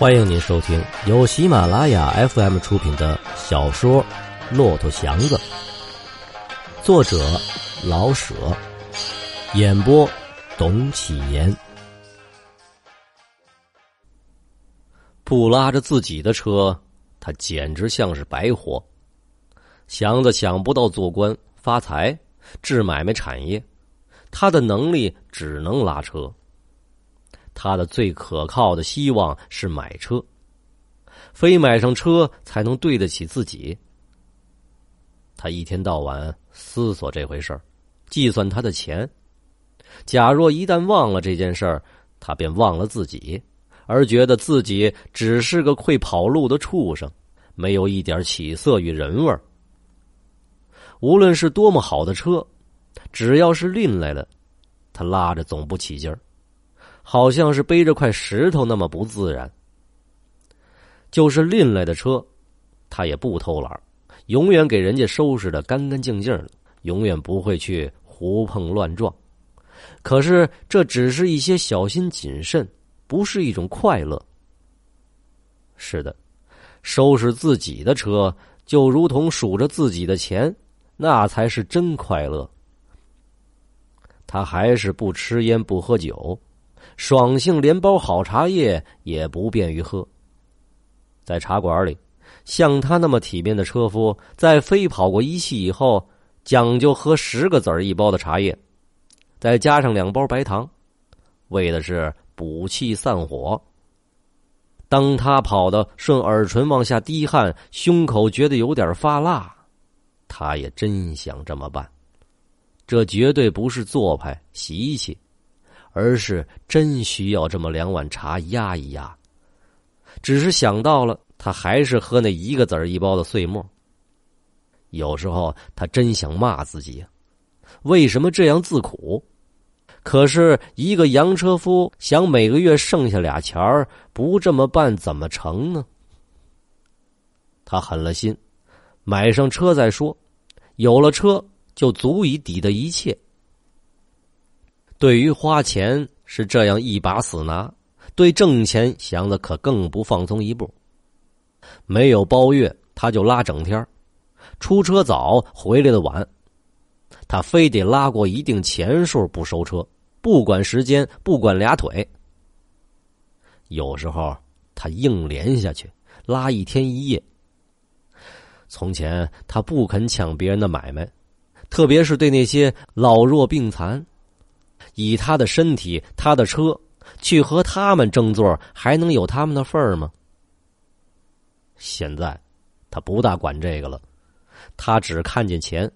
欢迎您收听由喜马拉雅 FM 出品的小说《骆驼祥子》，作者老舍，演播董启言。不拉着自己的车，他简直像是白活。祥子想不到做官发财、治买卖产业，他的能力只能拉车。他的最可靠的希望是买车，非买上车才能对得起自己。他一天到晚思索这回事儿，计算他的钱。假若一旦忘了这件事儿，他便忘了自己，而觉得自己只是个会跑路的畜生，没有一点起色与人味儿。无论是多么好的车，只要是拎来了，他拉着总不起劲儿。好像是背着块石头那么不自然。就是拎来的车，他也不偷懒，永远给人家收拾的干干净净的，永远不会去胡碰乱撞。可是这只是一些小心谨慎，不是一种快乐。是的，收拾自己的车就如同数着自己的钱，那才是真快乐。他还是不吃烟不喝酒。爽性连包好茶叶也不便于喝。在茶馆里，像他那么体面的车夫，在飞跑过一气以后，讲究喝十个子儿一包的茶叶，再加上两包白糖，为的是补气散火。当他跑的顺耳唇往下滴汗，胸口觉得有点发辣，他也真想这么办。这绝对不是做派习气。而是真需要这么两碗茶压一压，只是想到了，他还是喝那一个子儿一包的碎末。有时候他真想骂自己，为什么这样自苦？可是一个洋车夫想每个月剩下俩钱儿，不这么办怎么成呢？他狠了心，买上车再说，有了车就足以抵得一切。对于花钱是这样一把死拿，对挣钱想的可更不放松一步。没有包月，他就拉整天出车早，回来的晚，他非得拉过一定钱数不收车，不管时间，不管俩腿。有时候他硬连下去，拉一天一夜。从前他不肯抢别人的买卖，特别是对那些老弱病残。以他的身体，他的车，去和他们争座，还能有他们的份儿吗？现在，他不大管这个了，他只看见钱，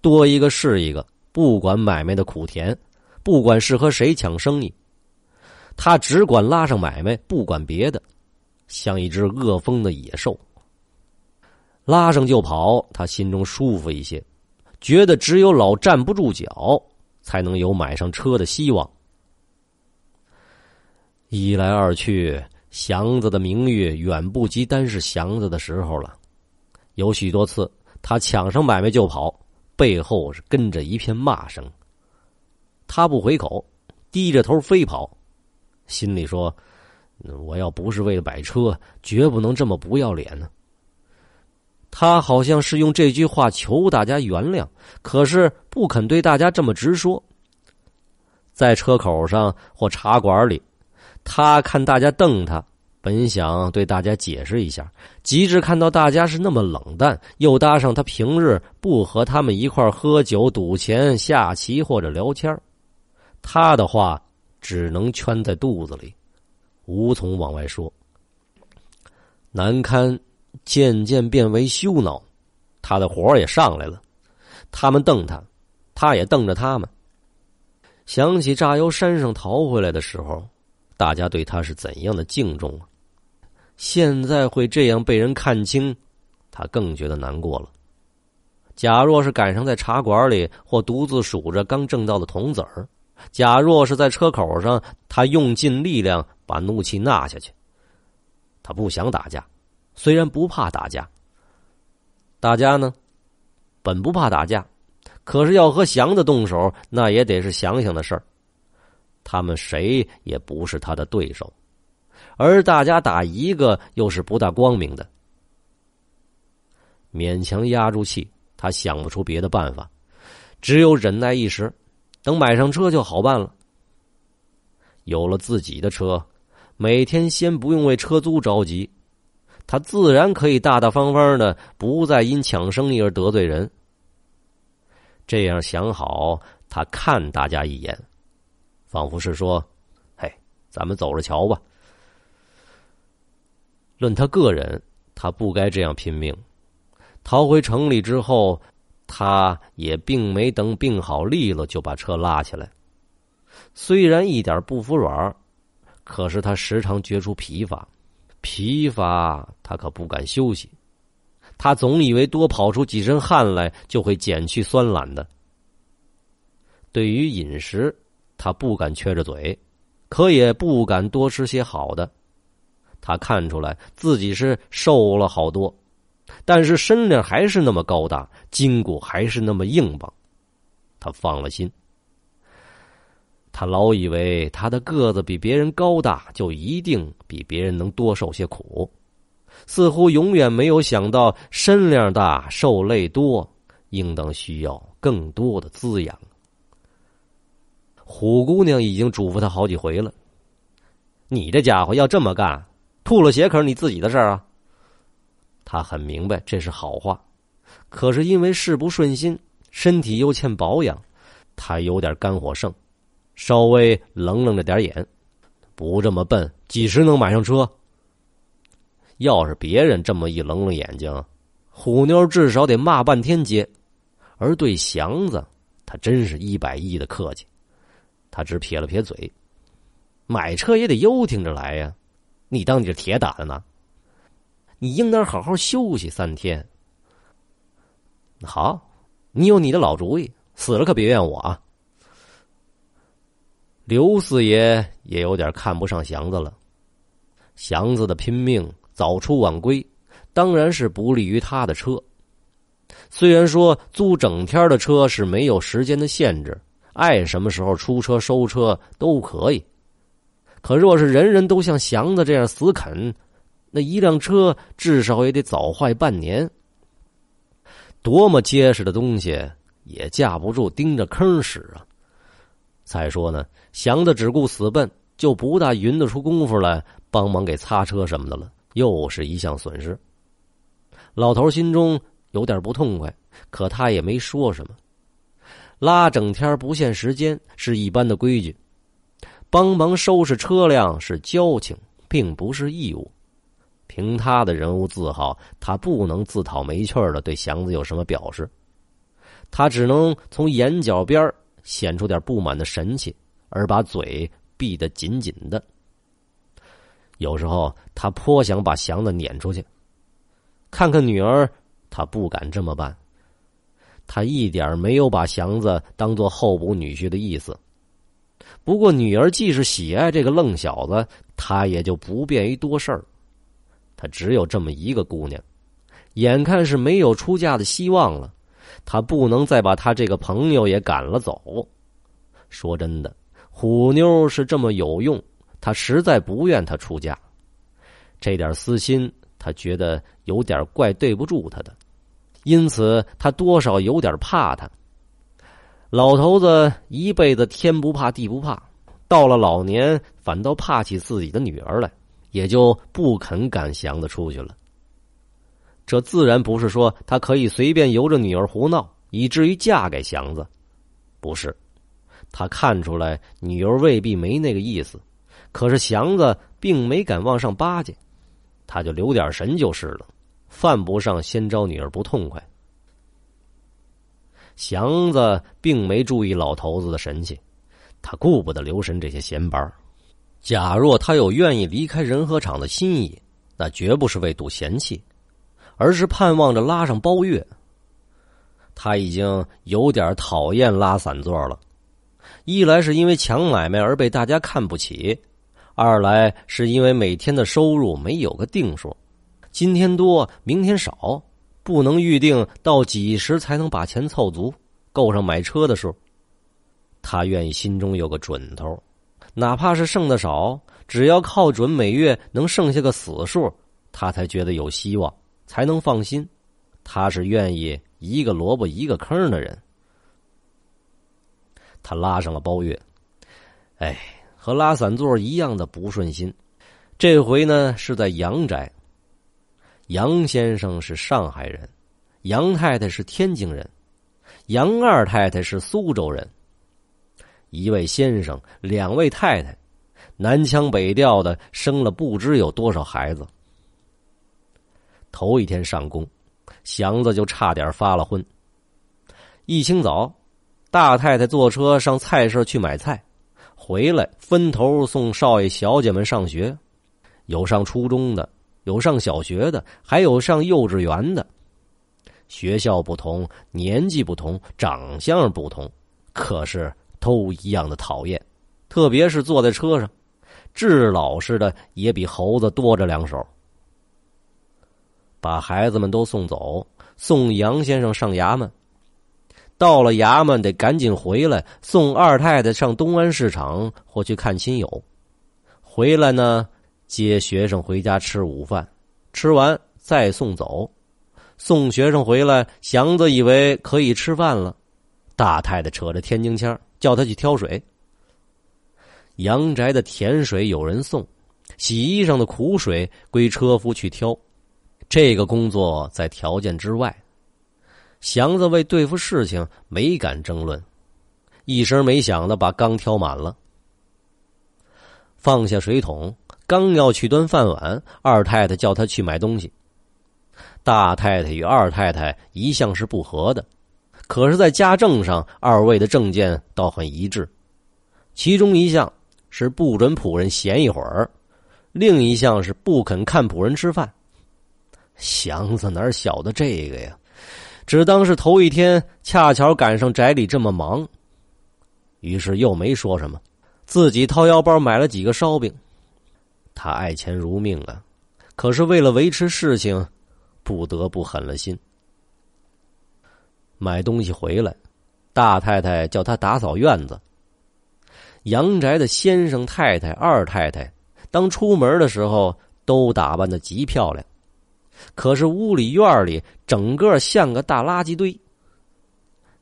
多一个是一个，不管买卖的苦甜，不管是和谁抢生意，他只管拉上买卖，不管别的，像一只饿疯的野兽，拉上就跑，他心中舒服一些，觉得只有老站不住脚。才能有买上车的希望。一来二去，祥子的名誉远不及单是祥子的时候了。有许多次，他抢上买卖就跑，背后是跟着一片骂声。他不回口，低着头飞跑，心里说：“我要不是为了摆车，绝不能这么不要脸呢。”他好像是用这句话求大家原谅，可是不肯对大家这么直说。在车口上或茶馆里，他看大家瞪他，本想对大家解释一下，及至看到大家是那么冷淡，又搭上他平日不和他们一块喝酒、赌钱、下棋或者聊天他的话只能圈在肚子里，无从往外说。难堪。渐渐变为羞恼，他的火也上来了。他们瞪他，他也瞪着他们。想起乍由山上逃回来的时候，大家对他是怎样的敬重啊！现在会这样被人看清，他更觉得难过了。假若是赶上在茶馆里，或独自数着刚挣到的铜子儿；假若是在车口上，他用尽力量把怒气纳下去。他不想打架。虽然不怕打架，大家呢，本不怕打架，可是要和祥子动手，那也得是想想的事儿。他们谁也不是他的对手，而大家打一个又是不大光明的。勉强压住气，他想不出别的办法，只有忍耐一时，等买上车就好办了。有了自己的车，每天先不用为车租着急，他自然可以大大方方的，不再因抢生意而得罪人。这样想好，他看大家一眼，仿佛是说：“嘿，咱们走着瞧吧。”论他个人，他不该这样拼命。逃回城里之后，他也并没等病好利了就把车拉起来。虽然一点不服软，可是他时常觉出疲乏，疲乏他可不敢休息。他总以为多跑出几身汗来就会减去酸懒的。对于饮食，他不敢缺着嘴，可也不敢多吃些好的。他看出来自己是瘦了好多，但是身量还是那么高大，筋骨还是那么硬棒。他放了心。他老以为他的个子比别人高大，就一定比别人能多受些苦，似乎永远没有想到身量大、受累多，应当需要更多的滋养。虎姑娘已经嘱咐他好几回了：“你这家伙要这么干。”吐了血可是你自己的事儿啊。他很明白这是好话，可是因为事不顺心，身体又欠保养，他有点肝火盛，稍微冷冷着点眼。不这么笨，几时能买上车？要是别人这么一冷冷眼睛，虎妞至少得骂半天街。而对祥子，他真是一百亿的客气。他只撇了撇嘴，买车也得悠挺着来呀。你当你是铁打的呢？你应当好好休息三天。好，你有你的老主意，死了可别怨我啊。刘四爷也有点看不上祥子了。祥子的拼命早出晚归，当然是不利于他的车。虽然说租整天的车是没有时间的限制，爱什么时候出车收车都可以。可若是人人都像祥子这样死啃，那一辆车至少也得早坏半年。多么结实的东西也架不住盯着坑使啊！再说呢，祥子只顾死奔，就不大匀得出功夫来帮忙给擦车什么的了，又是一项损失。老头心中有点不痛快，可他也没说什么。拉整天不限时间是一般的规矩。帮忙收拾车辆是交情，并不是义务。凭他的人物字号，他不能自讨没趣的对祥子有什么表示。他只能从眼角边显出点不满的神气，而把嘴闭得紧紧的。有时候他颇想把祥子撵出去，看看女儿，他不敢这么办。他一点没有把祥子当做候补女婿的意思。不过，女儿既是喜爱这个愣小子，他也就不便于多事儿。他只有这么一个姑娘，眼看是没有出嫁的希望了，他不能再把他这个朋友也赶了走。说真的，虎妞是这么有用，他实在不愿他出嫁。这点私心，他觉得有点怪对不住他的，因此他多少有点怕他。老头子一辈子天不怕地不怕，到了老年反倒怕起自己的女儿来，也就不肯赶祥子出去了。这自然不是说他可以随便由着女儿胡闹，以至于嫁给祥子，不是。他看出来女儿未必没那个意思，可是祥子并没敢往上巴结，他就留点神就是了，犯不上先招女儿不痛快。祥子并没注意老头子的神气，他顾不得留神这些闲班假若他有愿意离开仁和厂的心意，那绝不是为赌闲气，而是盼望着拉上包月。他已经有点讨厌拉散座了，一来是因为抢买卖而被大家看不起，二来是因为每天的收入没有个定数，今天多，明天少。不能预定到几时才能把钱凑足，够上买车的数。他愿意心中有个准头，哪怕是剩的少，只要靠准每月能剩下个死数，他才觉得有希望，才能放心。他是愿意一个萝卜一个坑的人。他拉上了包月，哎，和拉散座一样的不顺心。这回呢是在杨宅。杨先生是上海人，杨太太是天津人，杨二太太是苏州人。一位先生，两位太太，南腔北调的，生了不知有多少孩子。头一天上工，祥子就差点发了昏。一清早，大太太坐车上菜市去买菜，回来分头送少爷小姐们上学，有上初中的，有上小学的，还有上幼稚园的。学校不同，年纪不同，长相不同，可是。都一样的讨厌，特别是坐在车上，智老实的也比猴子多着两手。把孩子们都送走，送杨先生上衙门。到了衙门，得赶紧回来送二太太上东安市场或去看亲友。回来呢，接学生回家吃午饭，吃完再送走。送学生回来，祥子以为可以吃饭了，大太太扯着天津腔。叫他去挑水。阳宅的甜水有人送，洗衣裳的苦水归车夫去挑。这个工作在条件之外。祥子为对付事情没敢争论，一声没响的把缸挑满了，放下水桶，刚要去端饭碗，二太太叫他去买东西。大太太与二太太一向是不和的。可是，在家政上，二位的政见倒很一致。其中一项是不准仆人闲一会儿，另一项是不肯看仆人吃饭。祥子哪晓得这个呀？只当是头一天恰巧赶上宅里这么忙，于是又没说什么，自己掏腰包买了几个烧饼。他爱钱如命啊，可是为了维持事情，不得不狠了心。买东西回来，大太太叫他打扫院子。杨宅的先生、太太、二太太，当出门的时候都打扮的极漂亮，可是屋里院里整个像个大垃圾堆。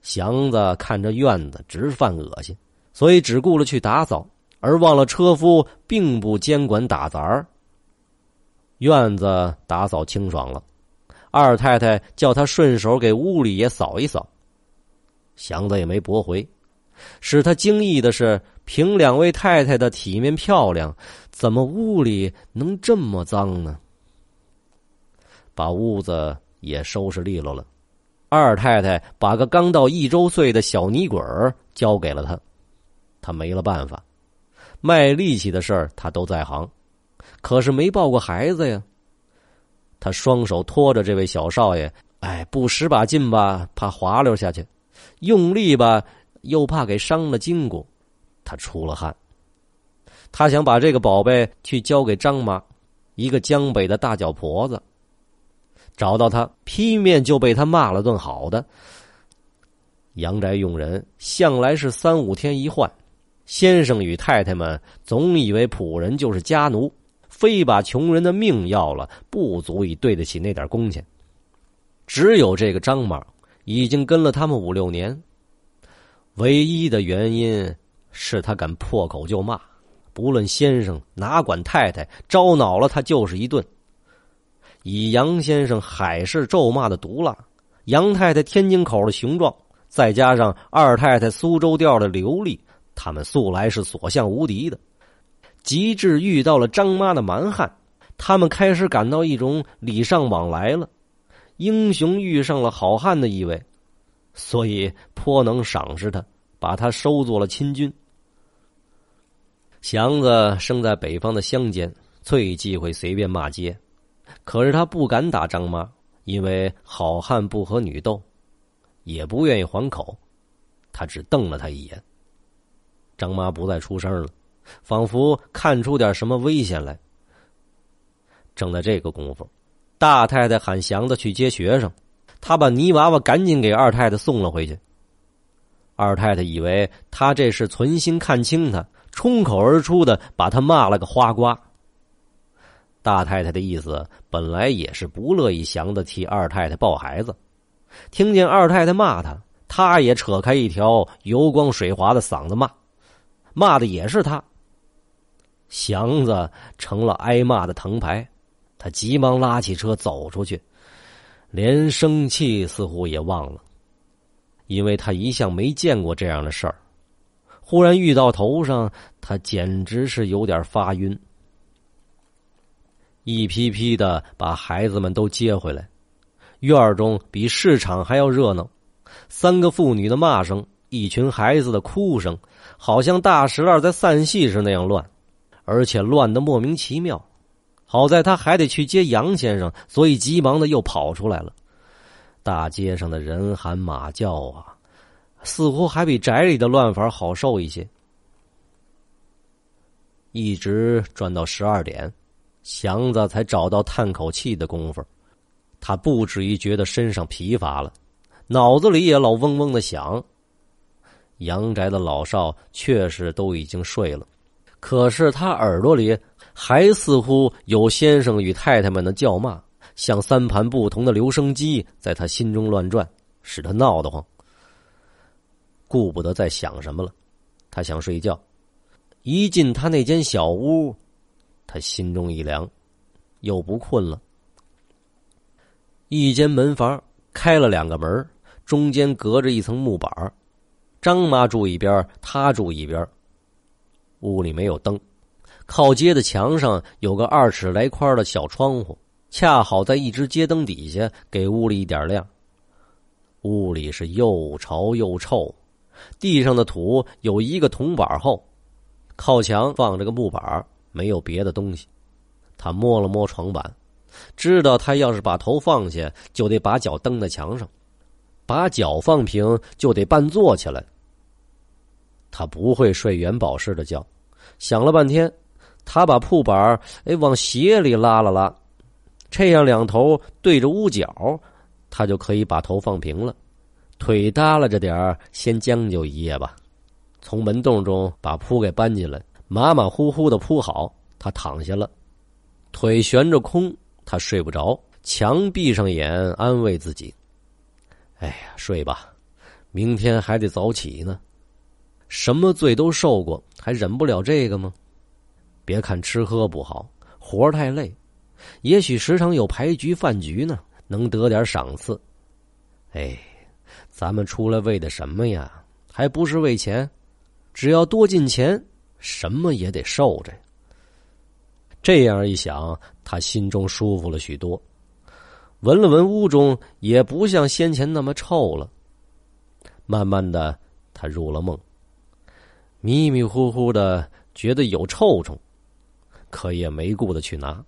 祥子看着院子直犯恶心，所以只顾了去打扫，而忘了车夫并不监管打杂儿。院子打扫清爽了。二太太叫他顺手给屋里也扫一扫，祥子也没驳回。使他惊异的是，凭两位太太的体面漂亮，怎么屋里能这么脏呢？把屋子也收拾利落了。二太太把个刚到一周岁的小泥鬼儿交给了他，他没了办法。卖力气的事儿他都在行，可是没抱过孩子呀。他双手托着这位小少爷，哎，不使把劲吧，怕滑溜下去；用力吧，又怕给伤了筋骨。他出了汗。他想把这个宝贝去交给张妈，一个江北的大脚婆子。找到他，劈面就被他骂了顿好的。阳宅用人向来是三五天一换，先生与太太们总以为仆人就是家奴。非把穷人的命要了，不足以对得起那点工钱。只有这个张莽已经跟了他们五六年，唯一的原因是他敢破口就骂，不论先生哪管太太，招恼了他就是一顿。以杨先生海市咒骂的毒辣，杨太太天津口的雄壮，再加上二太太苏州调的流利，他们素来是所向无敌的。极致遇到了张妈的蛮汉，他们开始感到一种礼尚往来了，英雄遇上了好汉的意味，所以颇能赏识他，把他收做了亲军。祥子生在北方的乡间，最忌讳随便骂街，可是他不敢打张妈，因为好汉不和女斗，也不愿意还口，他只瞪了他一眼。张妈不再出声了。仿佛看出点什么危险来。正在这个功夫，大太太喊祥子去接学生，他把泥娃娃赶紧给二太太送了回去。二太太以为他这是存心看清他，冲口而出的把他骂了个花瓜。大太太的意思本来也是不乐意祥子替二太太抱孩子，听见二太太骂他，他也扯开一条油光水滑的嗓子骂，骂的也是他。祥子成了挨骂的藤牌，他急忙拉起车走出去，连生气似乎也忘了，因为他一向没见过这样的事儿。忽然遇到头上，他简直是有点发晕。一批批的把孩子们都接回来，院中比市场还要热闹，三个妇女的骂声，一群孩子的哭声，好像大石烂在散戏时那样乱。而且乱的莫名其妙，好在他还得去接杨先生，所以急忙的又跑出来了。大街上的人喊马叫啊，似乎还比宅里的乱法好受一些。一直转到十二点，祥子才找到叹口气的功夫。他不至于觉得身上疲乏了，脑子里也老嗡嗡的响。杨宅的老少确实都已经睡了。可是他耳朵里还似乎有先生与太太们的叫骂，像三盘不同的留声机在他心中乱转，使他闹得慌。顾不得再想什么了，他想睡觉。一进他那间小屋，他心中一凉，又不困了。一间门房开了两个门，中间隔着一层木板张妈住一边，他住一边。屋里没有灯，靠街的墙上有个二尺来宽的小窗户，恰好在一只街灯底下给屋里一点亮。屋里是又潮又臭，地上的土有一个铜板厚，靠墙放着个木板，没有别的东西。他摸了摸床板，知道他要是把头放下，就得把脚蹬在墙上，把脚放平就得半坐起来。他不会睡元宝式的觉。想了半天，他把铺板儿哎往斜里拉了拉，这样两头对着屋角，他就可以把头放平了，腿耷拉着点儿先将就一夜吧。从门洞中把铺给搬进来，马马虎虎的铺好，他躺下了，腿悬着空，他睡不着，强闭上眼安慰自己：“哎呀，睡吧，明天还得早起呢。”什么罪都受过，还忍不了这个吗？别看吃喝不好，活太累，也许时常有牌局饭局呢，能得点赏赐。哎，咱们出来为的什么呀？还不是为钱？只要多进钱，什么也得受着呀。这样一想，他心中舒服了许多。闻了闻屋中，也不像先前那么臭了。慢慢的，他入了梦。迷迷糊糊的觉得有臭虫，可也没顾得去拿。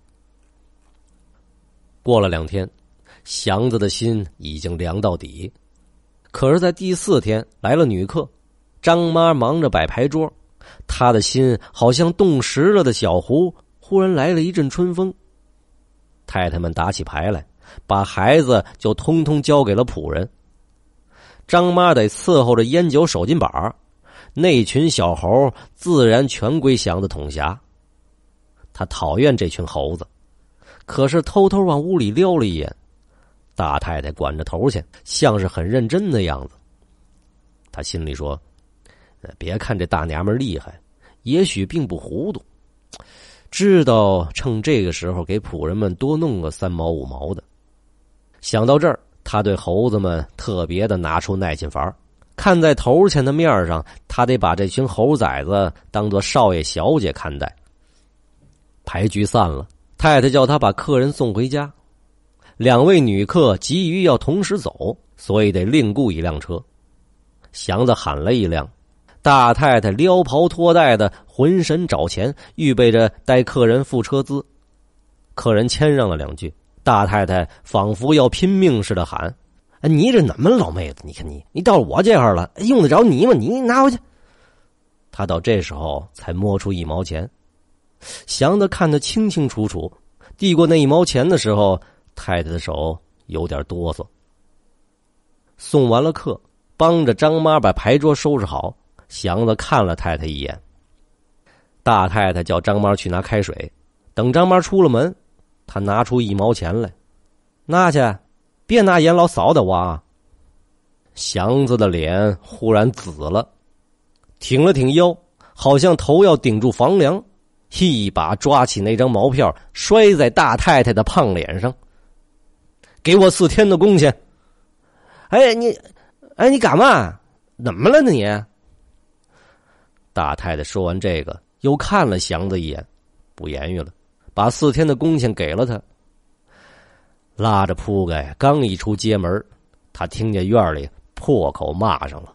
过了两天，祥子的心已经凉到底。可是，在第四天来了女客，张妈忙着摆牌桌，他的心好像冻实了的小湖，忽然来了一阵春风。太太们打起牌来，把孩子就通通交给了仆人。张妈得伺候着烟酒手巾板。那群小猴自然全归祥子统辖。他讨厌这群猴子，可是偷偷往屋里溜了一眼。大太太管着头去，像是很认真的样子。他心里说：“别看这大娘们厉害，也许并不糊涂，知道趁这个时候给仆人们多弄个三毛五毛的。”想到这儿，他对猴子们特别的拿出耐心法。看在头前的面上，他得把这群猴崽子当做少爷小姐看待。牌局散了，太太叫他把客人送回家。两位女客急于要同时走，所以得另雇一辆车。祥子喊了一辆，大太太撩袍脱带的，浑身找钱，预备着带客人付车资。客人谦让了两句，大太太仿佛要拼命似的喊。你这怎么老妹子？你看你，你到我这儿了，用得着你吗？你拿回去。他到这时候才摸出一毛钱，祥子看得清清楚楚。递过那一毛钱的时候，太太的手有点哆嗦。送完了客，帮着张妈把牌桌收拾好，祥子看了太太一眼，大太太叫张妈去拿开水，等张妈出了门，他拿出一毛钱来，拿去，别拿眼老扫的我。祥子的脸忽然紫了，挺了挺腰，好像头要顶住房梁，一把抓起那张毛票，摔在大太太的胖脸上。给我四天的工钱！哎，你，哎，你干嘛？怎么了呢？你？大太太说完这个，又看了祥子一眼，不言语了，把四天的工钱给了他，拉着铺盖刚一出街门，他听见院里破口骂上了。